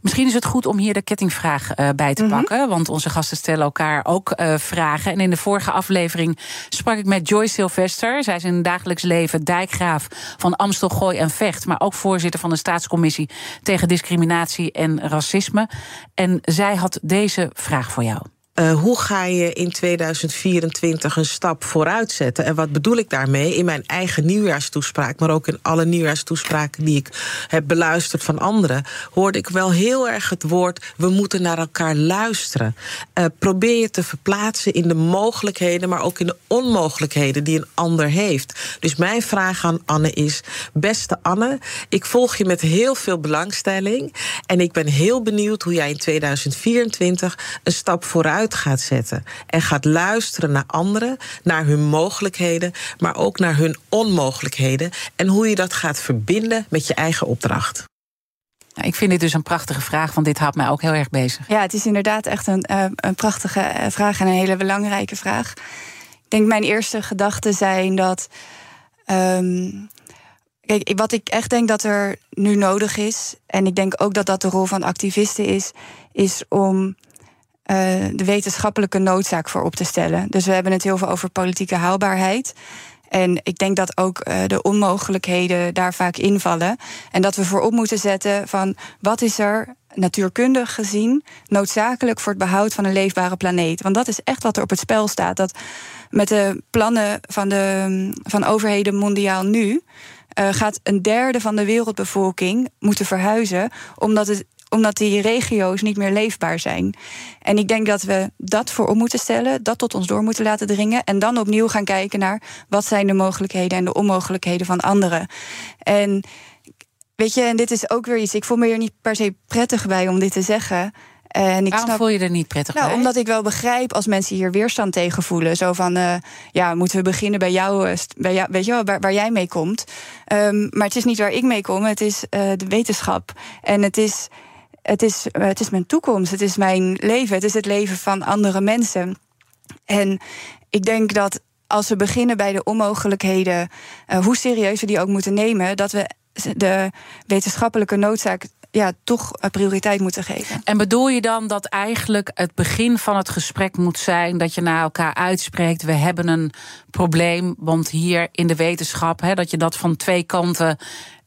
S3: Misschien is het goed om hier de kettingvraag uh, bij te mm -hmm. pakken. Want onze gasten stellen elkaar ook uh, vragen. En in de vorige aflevering sprak ik met Joyce Sylvester. Zij is in het dagelijks leven dijkgraaf van Amstel, Gooi en Vecht. Maar ook voorzitter van de Staatscommissie tegen discriminatie en racisme. En zij had deze vraag voor jou.
S5: Uh, hoe ga je in 2024 een stap vooruit zetten? En wat bedoel ik daarmee? In mijn eigen nieuwjaarstoespraak, maar ook in alle nieuwjaarstoespraken die ik heb beluisterd van anderen, hoorde ik wel heel erg het woord: we moeten naar elkaar luisteren. Uh, probeer je te verplaatsen in de mogelijkheden, maar ook in de onmogelijkheden die een ander heeft. Dus mijn vraag aan Anne is: beste Anne, ik volg je met heel veel belangstelling en ik ben heel benieuwd hoe jij in 2024 een stap vooruit gaat zetten. En gaat luisteren naar anderen, naar hun mogelijkheden, maar ook naar hun onmogelijkheden. En hoe je dat gaat verbinden met je eigen opdracht.
S3: Nou, ik vind dit dus een prachtige vraag, want dit houdt mij ook heel erg bezig.
S4: Ja, het is inderdaad echt een, uh, een prachtige vraag en een hele belangrijke vraag. Ik denk mijn eerste gedachten zijn dat. Um, kijk, wat ik echt denk dat er nu nodig is, en ik denk ook dat dat de rol van activisten is, is om uh, de wetenschappelijke noodzaak voor op te stellen. Dus we hebben het heel veel over politieke haalbaarheid. En ik denk dat ook uh, de onmogelijkheden daar vaak invallen. En dat we voorop moeten zetten van wat is er natuurkundig gezien noodzakelijk voor het behoud van een leefbare planeet. Want dat is echt wat er op het spel staat. Dat met de plannen van, de, van overheden mondiaal nu. Uh, gaat een derde van de wereldbevolking moeten verhuizen. omdat het omdat die regio's niet meer leefbaar zijn. En ik denk dat we dat voorop moeten stellen, dat tot ons door moeten laten dringen. En dan opnieuw gaan kijken naar wat zijn de mogelijkheden en de onmogelijkheden van anderen. En weet je, en dit is ook weer iets. Ik voel me er niet per se prettig bij om dit te zeggen.
S3: En ik Waarom snap, voel je er niet prettig
S4: nou,
S3: bij?
S4: Omdat ik wel begrijp als mensen hier weerstand tegen voelen. Zo van, uh, ja, moeten we beginnen bij jou, uh, bij jou weet je wel, waar, waar jij mee komt. Um, maar het is niet waar ik mee kom, het is uh, de wetenschap. En het is het is, het is mijn toekomst, het is mijn leven, het is het leven van andere mensen. En ik denk dat als we beginnen bij de onmogelijkheden, uh, hoe serieus we die ook moeten nemen, dat we de wetenschappelijke noodzaak ja, toch prioriteit moeten geven.
S3: En bedoel je dan dat eigenlijk het begin van het gesprek moet zijn dat je naar elkaar uitspreekt: we hebben een probleem, want hier in de wetenschap, hè, dat je dat van twee kanten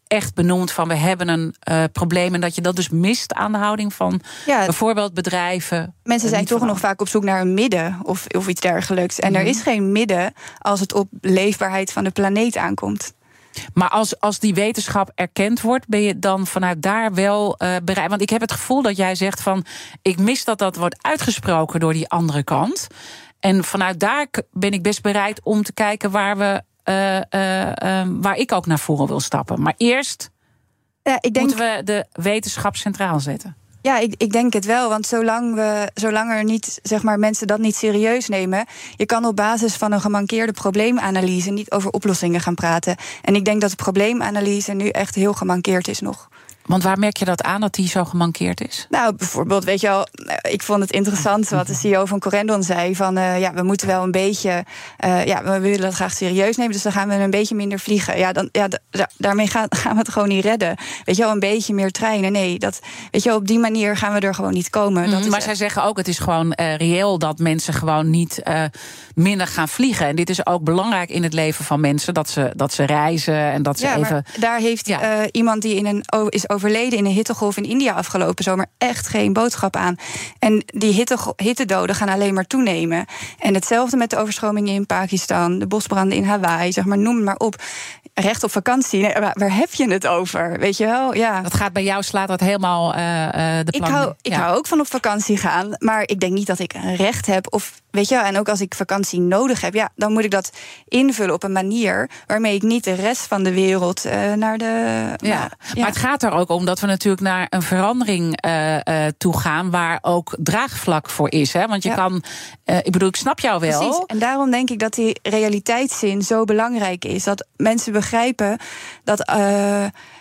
S3: echt benoemd van we hebben een uh, probleem en dat je dat dus mist aan de houding van ja, bijvoorbeeld bedrijven.
S4: Mensen zijn toch nog vaak op zoek naar een midden of, of iets dergelijks. En mm er is geen midden als het op leefbaarheid van de planeet aankomt.
S3: Maar als, als die wetenschap erkend wordt, ben je dan vanuit daar wel uh, bereid? Want ik heb het gevoel dat jij zegt van ik mis dat dat wordt uitgesproken door die andere kant. En vanuit daar ben ik best bereid om te kijken waar we uh, uh, uh, waar ik ook naar voren wil stappen. Maar eerst ja, ik denk... moeten we de wetenschap centraal zetten.
S4: Ja, ik, ik denk het wel. Want zolang, we, zolang er niet, zeg maar, mensen dat niet serieus nemen. Je kan op basis van een gemankeerde probleemanalyse niet over oplossingen gaan praten. En ik denk dat de probleemanalyse nu echt heel gemankeerd is nog.
S3: Want waar merk je dat aan dat die zo gemankeerd is?
S4: Nou, bijvoorbeeld, weet je wel, ik vond het interessant wat de CEO van Corendon zei: van uh, ja, we moeten wel een beetje, uh, ja, we willen dat graag serieus nemen, dus dan gaan we een beetje minder vliegen. Ja, dan, ja daarmee gaan, gaan we het gewoon niet redden. Weet je wel, een beetje meer treinen. Nee, dat, weet je wel, op die manier gaan we er gewoon niet komen. Mm,
S3: dat maar zij zeggen ook: het is gewoon uh, reëel dat mensen gewoon niet minder gaan vliegen. En dit is ook belangrijk in het leven van mensen, dat ze, dat ze reizen en dat ze
S4: ja,
S3: even.
S4: daar heeft ja. iemand die in een is overleden in een hittegolf in India afgelopen zomer echt geen boodschap aan. En die hitte, hittedoden gaan alleen maar toenemen. En hetzelfde met de overstromingen in Pakistan, de bosbranden in Hawaii, zeg maar, noem maar op. Recht op vakantie, nee, waar, waar, heb je het over? Weet je wel? Ja.
S3: Dat gaat bij jou, slaat dat helemaal uh, de
S4: plan. Ik, hou, ik ja. hou ook van op vakantie gaan, maar ik denk niet dat ik een recht heb of Weet je, en ook als ik vakantie nodig heb, ja, dan moet ik dat invullen op een manier waarmee ik niet de rest van de wereld uh, naar de.
S3: Ja. ja. maar het gaat er ook om dat we natuurlijk naar een verandering uh, uh, toe gaan waar ook draagvlak voor is. Hè? Want je ja. kan, ik bedoel, ik snap jou wel.
S4: Precies. En daarom denk ik dat die realiteitszin zo belangrijk is. Dat mensen begrijpen dat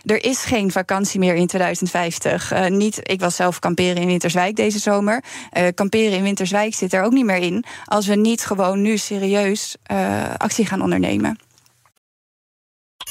S4: er is geen vakantie meer in 2050. Uh, niet, ik was zelf kamperen in Winterswijk deze zomer. Uh, kamperen in Winterswijk zit er ook niet meer in. Als we niet gewoon nu serieus uh, actie gaan ondernemen.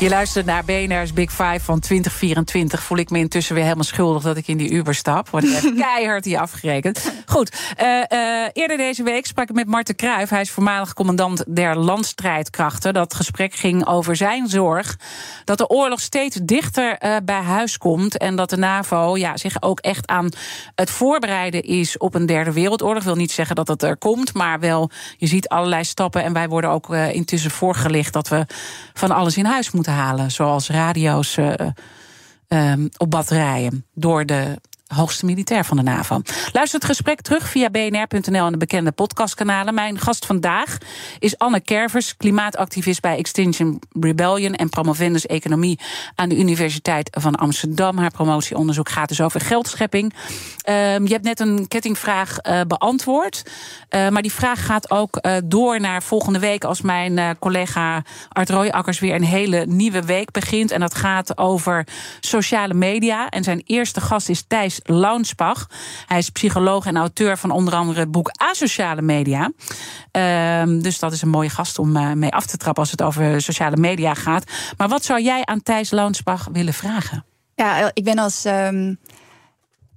S3: Je luistert naar BNR's Big Five van 2024. Voel ik me intussen weer helemaal schuldig dat ik in die Uber stap. Word ik echt keihard hier afgerekend. Goed, uh, uh, eerder deze week sprak ik met Marten Kruijf. Hij is voormalig commandant der landstrijdkrachten. Dat gesprek ging over zijn zorg dat de oorlog steeds dichter uh, bij huis komt. En dat de NAVO ja, zich ook echt aan het voorbereiden is op een derde wereldoorlog. Ik wil niet zeggen dat het er komt, maar wel, je ziet allerlei stappen. En wij worden ook intussen voorgelicht dat we van alles in huis moeten halen. Zoals radio's uh, um, op batterijen. Door de hoogste militair van de NAVO. Luister het gesprek terug via bnr.nl en de bekende podcastkanalen. Mijn gast vandaag is Anne Kervers, klimaatactivist bij Extinction Rebellion en promovendus economie aan de Universiteit van Amsterdam. Haar promotieonderzoek gaat dus over geldschepping. Um, je hebt net een kettingvraag uh, beantwoord, uh, maar die vraag gaat ook uh, door naar volgende week als mijn collega Art Rooijakkers weer een hele nieuwe week begint. En dat gaat over sociale media. En zijn eerste gast is Thijs Launsbach. Hij is psycholoog en auteur van onder andere het boek Asociale Media. Uh, dus dat is een mooie gast om uh, mee af te trappen als het over sociale media gaat. Maar wat zou jij aan Thijs Launsbach willen vragen?
S4: Ja, ik ben als. Um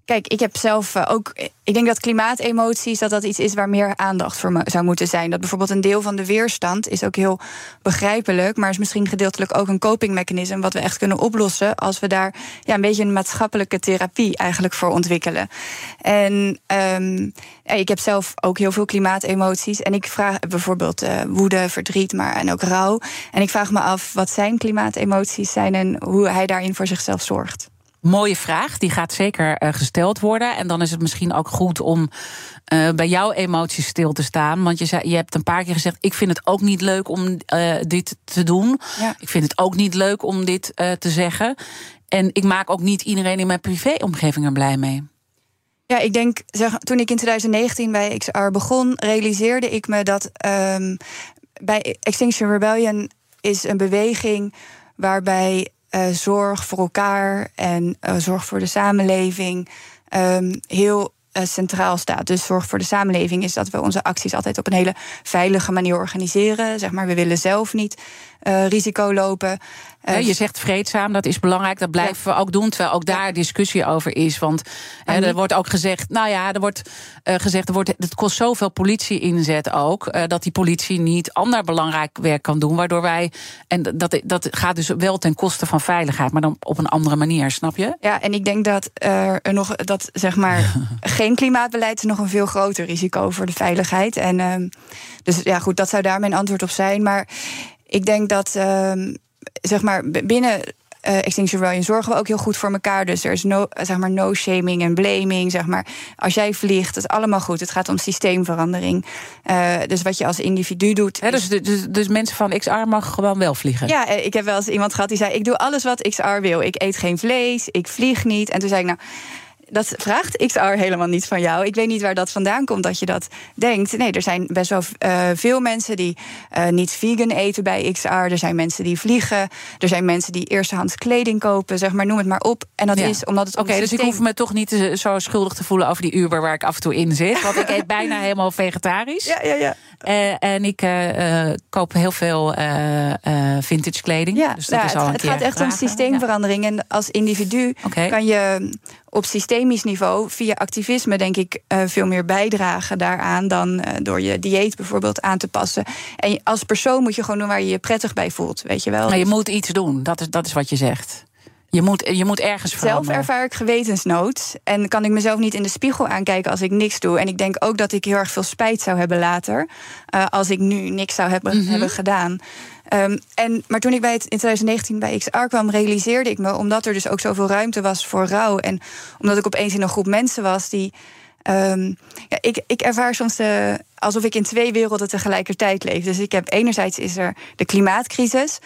S4: Kijk, ik heb zelf uh, ook. Ik denk dat klimaatemoties dat dat iets is waar meer aandacht voor zou moeten zijn. Dat bijvoorbeeld een deel van de weerstand is ook heel begrijpelijk, maar is misschien gedeeltelijk ook een copingmechanisme wat we echt kunnen oplossen als we daar ja, een beetje een maatschappelijke therapie eigenlijk voor ontwikkelen. En um, ik heb zelf ook heel veel klimaatemoties en ik vraag bijvoorbeeld uh, woede, verdriet, maar en ook rouw. En ik vraag me af wat zijn klimaatemoties zijn en hoe hij daarin voor zichzelf zorgt.
S3: Mooie vraag, die gaat zeker uh, gesteld worden. En dan is het misschien ook goed om uh, bij jouw emoties stil te staan. Want je, zei, je hebt een paar keer gezegd: Ik vind het ook niet leuk om uh, dit te doen. Ja. Ik vind het ook niet leuk om dit te zeggen. En ik maak ook niet iedereen in mijn privéomgeving er blij mee.
S4: Ja, ik denk, zeg, toen ik in 2019 bij XR begon, realiseerde ik me dat um, bij Extinction Rebellion is een beweging waarbij uh, zorg voor elkaar en uh, zorg voor de samenleving um, heel uh, centraal staat. Dus zorg voor de samenleving is dat we onze acties altijd op een hele veilige manier organiseren. Zeg maar, we willen zelf niet risico lopen.
S3: Uh, je zegt vreedzaam, dat is belangrijk. Dat blijven ja. we ook doen, terwijl ook daar discussie over is. Want er wordt ook gezegd, nou ja, er wordt uh, gezegd, er wordt, het kost zoveel politie inzet ook, dat die politie niet ander belangrijk werk kan doen, waardoor wij en dat dat gaat dus wel ten koste van veiligheid, maar dan op een andere manier, snap je?
S4: Ja, en ik denk dat er nog dat zeg maar geen klimaatbeleid is nog een veel groter risico voor de veiligheid. En uh, dus ja, goed, dat zou daar mijn antwoord op zijn, maar ik denk dat, uh, zeg maar, binnen uh, Extinction Rebellion zorgen we ook heel goed voor elkaar. Dus er is no, zeg maar, no shaming en blaming. Zeg maar. Als jij vliegt, het is allemaal goed. Het gaat om systeemverandering. Uh, dus wat je als individu doet.
S3: He, dus, dus, dus, mensen van XR mag gewoon wel vliegen?
S4: Ja, eh, ik heb wel eens iemand gehad die zei: Ik doe alles wat XR wil. Ik eet geen vlees, ik vlieg niet. En toen zei ik: Nou dat vraagt XR helemaal niet van jou. Ik weet niet waar dat vandaan komt dat je dat denkt. Nee, er zijn best wel uh, veel mensen die uh, niet vegan eten bij XR. Er zijn mensen die vliegen. Er zijn mensen die eerstehands kleding kopen. Zeg maar, noem het maar op. En dat ja. is omdat het.
S3: Oké, okay, dus ik hoef me toch niet zo schuldig te voelen over die Uber waar ik af en toe in zit. Want ik eet bijna helemaal vegetarisch.
S4: Ja, ja, ja.
S3: Uh, en ik koop heel veel vintage kleding.
S4: Ja, dus dat ja, is al het, het gaat echt vragen. om systeemverandering. En als individu okay. kan je op systemisch niveau via activisme, denk ik, veel meer bijdragen daaraan dan door je dieet bijvoorbeeld aan te passen. En als persoon moet je gewoon doen waar je je prettig bij voelt, weet je wel.
S3: Maar je moet iets doen, dat is, dat is wat je zegt. Je moet, je moet ergens veranderen.
S4: Zelf ervaar ik gewetensnood. En kan ik mezelf niet in de spiegel aankijken als ik niks doe. En ik denk ook dat ik heel erg veel spijt zou hebben later. Uh, als ik nu niks zou hebben, mm -hmm. hebben gedaan. Um, en, maar toen ik bij het, in 2019 bij XR kwam, realiseerde ik me, omdat er dus ook zoveel ruimte was voor rouw. En omdat ik opeens in een groep mensen was die. Um, ja, ik, ik ervaar soms de, alsof ik in twee werelden tegelijkertijd leef. Dus ik heb enerzijds is er de klimaatcrisis.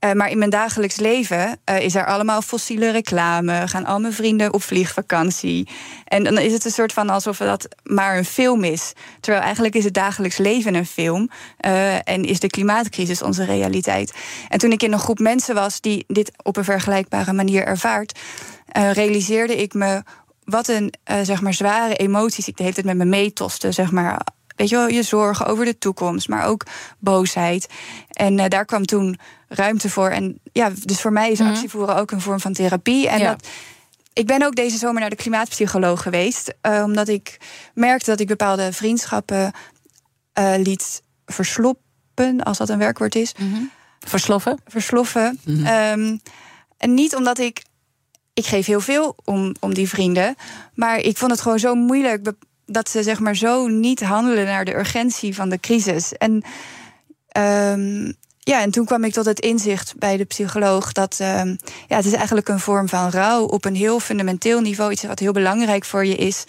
S4: Uh, maar in mijn dagelijks leven uh, is er allemaal fossiele reclame. Gaan al mijn vrienden op vliegvakantie. En dan is het een soort van alsof dat maar een film is. Terwijl eigenlijk is het dagelijks leven een film. Uh, en is de klimaatcrisis onze realiteit. En toen ik in een groep mensen was die dit op een vergelijkbare manier ervaart, realiseerde ik me wat een zeg maar zware emoties ik de hele tijd met me meetoste. Zeg maar weet je wel, je zorgen over de toekomst, maar ook boosheid. En uh, daar kwam toen ruimte voor. En ja, dus voor mij is mm actievoeren ook een vorm van therapie. En dat, ik ben ook deze zomer naar de klimaatpsycholoog geweest, uh, omdat ik merkte dat ik bepaalde vriendschappen uh, liet versloppen, als dat een werkwoord is.
S3: Mm -hmm. Versloffen?
S4: Versloffen. Mm -hmm. um, en niet omdat ik ik geef heel veel om, om die vrienden. Maar ik vond het gewoon zo moeilijk dat ze zeg maar zo niet handelen naar de urgentie van de crisis. En um, ja, en toen kwam ik tot het inzicht bij de psycholoog dat um, ja, het is eigenlijk een vorm van rouw op een heel fundamenteel niveau, iets wat heel belangrijk voor je is.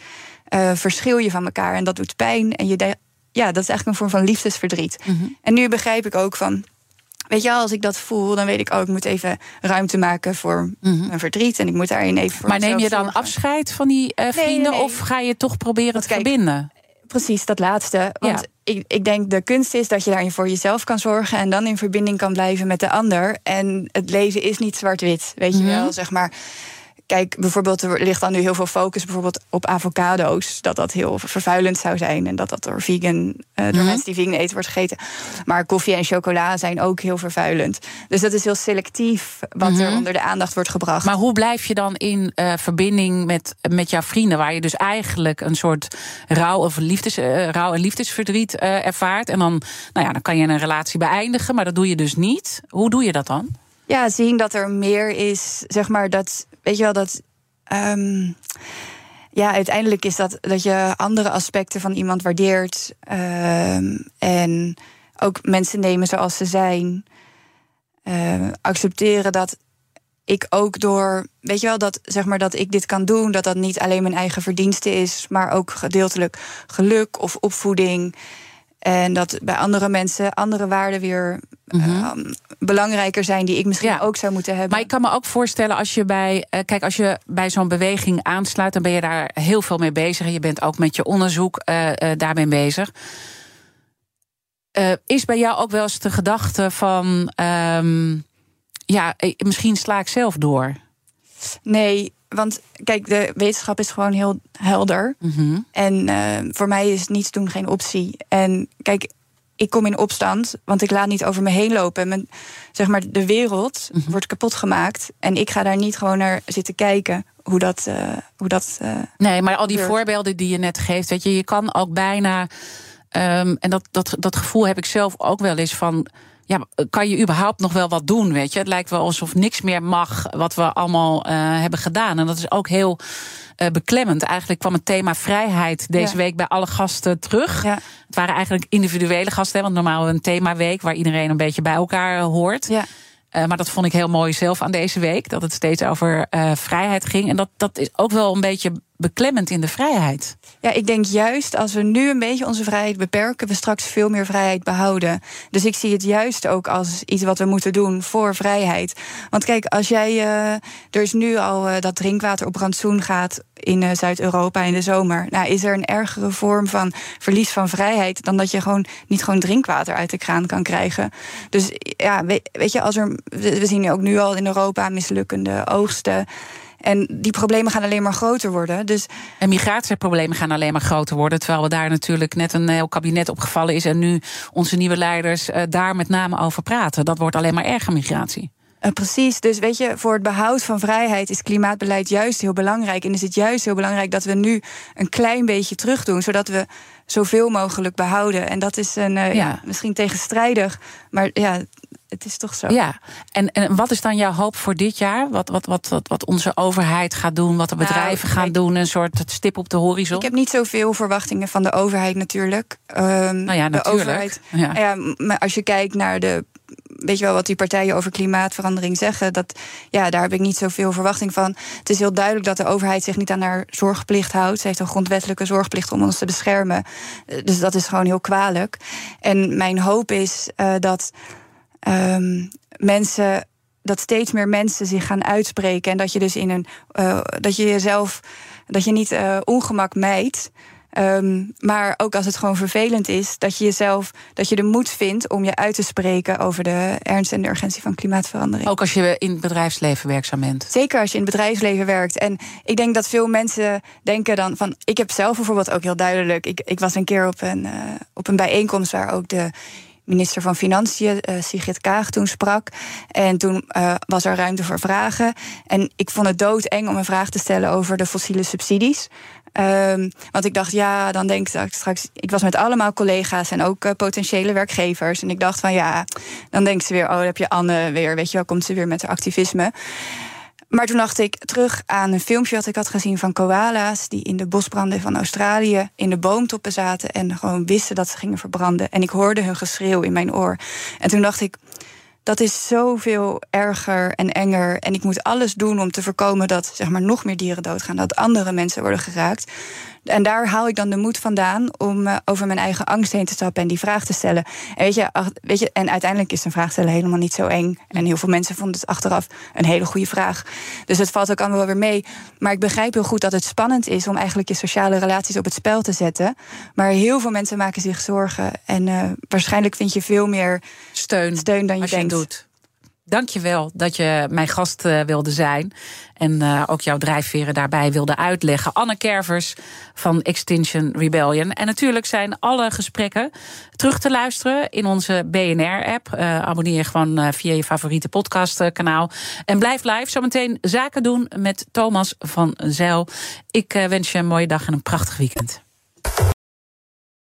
S4: Uh, verschil je van elkaar en dat doet pijn. En je ja, dat is eigenlijk een vorm van liefdesverdriet. Mm -hmm. En nu begrijp ik ook van Weet je, als ik dat voel, dan weet ik ook, oh, ik moet even ruimte maken voor mm -hmm. mijn verdriet. En ik moet daarin even voor
S3: Maar neem je dan zorgen. afscheid van die uh, vrienden nee, nee. of ga je toch proberen Want te kijk, verbinden?
S4: Precies, dat laatste. Want ja. ik, ik denk de kunst is dat je daarin voor jezelf kan zorgen en dan in verbinding kan blijven met de ander. En het leven is niet zwart-wit, weet je mm -hmm. wel, zeg maar kijk, bijvoorbeeld er ligt dan nu heel veel focus bijvoorbeeld op avocado's. Dat dat heel vervuilend zou zijn. En dat dat door vegan, uh, door mm -hmm. mensen die vegan eten wordt gegeten. Maar koffie en chocola zijn ook heel vervuilend. Dus dat is heel selectief wat mm er onder de aandacht wordt gebracht.
S3: Maar hoe blijf je dan in uh, verbinding met, met jouw vrienden, waar je dus eigenlijk een soort rouw of liefdes, uh, rouw en liefdesverdriet ervaart? En dan, nou ja, dan kan je een relatie beëindigen, maar dat doe je dus niet. Hoe doe je dat dan?
S4: Ja, zien dat er meer is, zeg maar, dat weet je wel, dat. Um, ja, uiteindelijk is dat dat je andere aspecten van iemand waardeert. Um, en ook mensen nemen zoals ze zijn. Uh, accepteren dat ik ook door, weet je wel, dat zeg maar dat ik dit kan doen, dat dat niet alleen mijn eigen verdienste is, maar ook gedeeltelijk geluk of opvoeding. En dat bij andere mensen andere waarden weer mm -hmm. uh, belangrijker zijn die ik misschien ja. ook zou moeten hebben.
S3: Maar ik kan me ook voorstellen als je bij, uh, kijk, als je bij zo'n beweging aansluit, dan ben je daar heel veel mee bezig. Je bent ook met je onderzoek uh, daarmee bezig. is bij jou ook wel eens de gedachte van, um, ja, misschien sla ik zelf door?
S4: Nee, want kijk, de wetenschap is gewoon heel helder. Mm -hmm. En uh, voor mij is niets doen geen optie. En kijk, ik kom in opstand, want ik laat niet over me heen lopen. Mijn, zeg maar, de wereld mm -hmm. wordt kapot gemaakt. En ik ga daar niet gewoon naar zitten kijken hoe dat. Uh, hoe dat uh,
S3: nee, maar al die gebeurt. voorbeelden die je net geeft, weet je, je kan ook bijna. Um, en dat, dat, dat gevoel heb ik zelf ook wel eens van ja, kan je überhaupt nog wel wat doen? Weet je, het lijkt wel alsof niks meer mag wat we allemaal uh, hebben gedaan. En dat is ook heel uh, beklemmend. Eigenlijk kwam het thema vrijheid deze ja. week bij alle gasten terug. Ja. Het waren eigenlijk individuele gasten, want normaal een themaweek waar iedereen een beetje bij elkaar hoort. Ja. Uh, maar dat vond ik heel mooi zelf aan deze week. Dat het steeds over uh, vrijheid ging. En dat, dat is ook wel een beetje beklemmend in de vrijheid.
S4: Ja, ik denk juist als we nu een beetje onze vrijheid beperken, we straks veel meer vrijheid behouden. Dus ik zie het juist ook als iets wat we moeten doen voor vrijheid. Want kijk, als jij. Uh, er is nu al dat drinkwater op rantsoen gaat in uh, Zuid-Europa in de zomer. Nou, is er een ergere vorm van verlies van vrijheid dan dat je gewoon niet gewoon drinkwater uit de kraan kan krijgen. Dus ja, weet, je, als er. We zien ook nu al in Europa mislukkende oogsten. En die problemen gaan alleen maar groter worden. Dus...
S3: En migratieproblemen gaan alleen maar groter worden. Terwijl we daar natuurlijk net een heel kabinet opgevallen is. En nu onze nieuwe leiders uh, daar met name over praten. Dat wordt alleen maar erger migratie.
S4: Uh, precies, dus weet je, voor het behoud van vrijheid is klimaatbeleid juist heel belangrijk. En is het juist heel belangrijk dat we nu een klein beetje terug doen, zodat we zoveel mogelijk behouden. En dat is een, uh, ja. ja. misschien tegenstrijdig, maar ja, het is toch zo.
S3: Ja, en, en wat is dan jouw hoop voor dit jaar? Wat, wat, wat, wat, wat onze overheid gaat doen, wat de bedrijven nou, gaan doen, een soort stip op de horizon?
S4: Ik heb niet zoveel verwachtingen van de overheid natuurlijk. Um,
S3: nou ja, natuurlijk.
S4: De overheid, ja. ja. maar als je kijkt naar de weet je wel wat die partijen over klimaatverandering zeggen. Dat, ja, daar heb ik niet zoveel verwachting van. Het is heel duidelijk dat de overheid zich niet aan haar zorgplicht houdt. Ze heeft een grondwettelijke zorgplicht om ons te beschermen. Dus dat is gewoon heel kwalijk. En mijn hoop is uh, dat. Um, mensen dat steeds meer mensen zich gaan uitspreken. En dat je dus in een. Uh, dat je jezelf. dat je niet ongemak mijt. Um, maar ook als het gewoon vervelend is, dat je jezelf, dat je de moed vindt om je uit te spreken over de ernst en de urgentie van klimaatverandering.
S3: Ook als je in het bedrijfsleven werkzaam bent.
S4: Zeker als je in het bedrijfsleven werkt. En ik denk dat veel mensen denken dan van. Ik heb zelf bijvoorbeeld ook heel duidelijk. Ik, ik was een keer op een, uh, op een bijeenkomst waar ook de minister van Financiën, uh, Sigrid Kaag, toen sprak. En toen uh, was er ruimte voor vragen. En ik vond het doodeng om een vraag te stellen over de fossiele subsidies. Um, want ik dacht, ja, dan denk ik straks. Ik was met allemaal collega's en ook uh, potentiële werkgevers. En ik dacht van ja, dan denkt ze weer, oh, dan heb je Anne weer, weet je wel, komt ze weer met haar activisme. Maar toen dacht ik terug aan een filmpje dat ik had gezien van koala's die in de bosbranden van Australië in de boomtoppen zaten en gewoon wisten dat ze gingen verbranden. En ik hoorde hun geschreeuw in mijn oor. En toen dacht ik, dat is zoveel erger en enger. En ik moet alles doen om te voorkomen dat zeg maar, nog meer dieren doodgaan, dat andere mensen worden geraakt. En daar haal ik dan de moed vandaan om uh, over mijn eigen angst heen te stappen en die vraag te stellen. En weet je, ach, weet je, en uiteindelijk is een vraag stellen helemaal niet zo eng. En heel veel mensen vonden het achteraf een hele goede vraag. Dus het valt ook allemaal wel weer mee. Maar ik begrijp heel goed dat het spannend is om eigenlijk je sociale relaties op het spel te zetten. Maar heel veel mensen maken zich zorgen. En uh, waarschijnlijk vind je veel meer
S3: steun,
S4: steun dan je denkt.
S3: Je doet. Dank je wel dat je mijn gast uh, wilde zijn. En uh, ook jouw drijfveren daarbij wilde uitleggen. Anne Kervers van Extinction Rebellion. En natuurlijk zijn alle gesprekken terug te luisteren in onze BNR-app. Uh, abonneer je gewoon via je favoriete podcastkanaal. En blijf live. Zometeen zaken doen met Thomas van Zijl. Ik wens je een mooie dag en een prachtig weekend.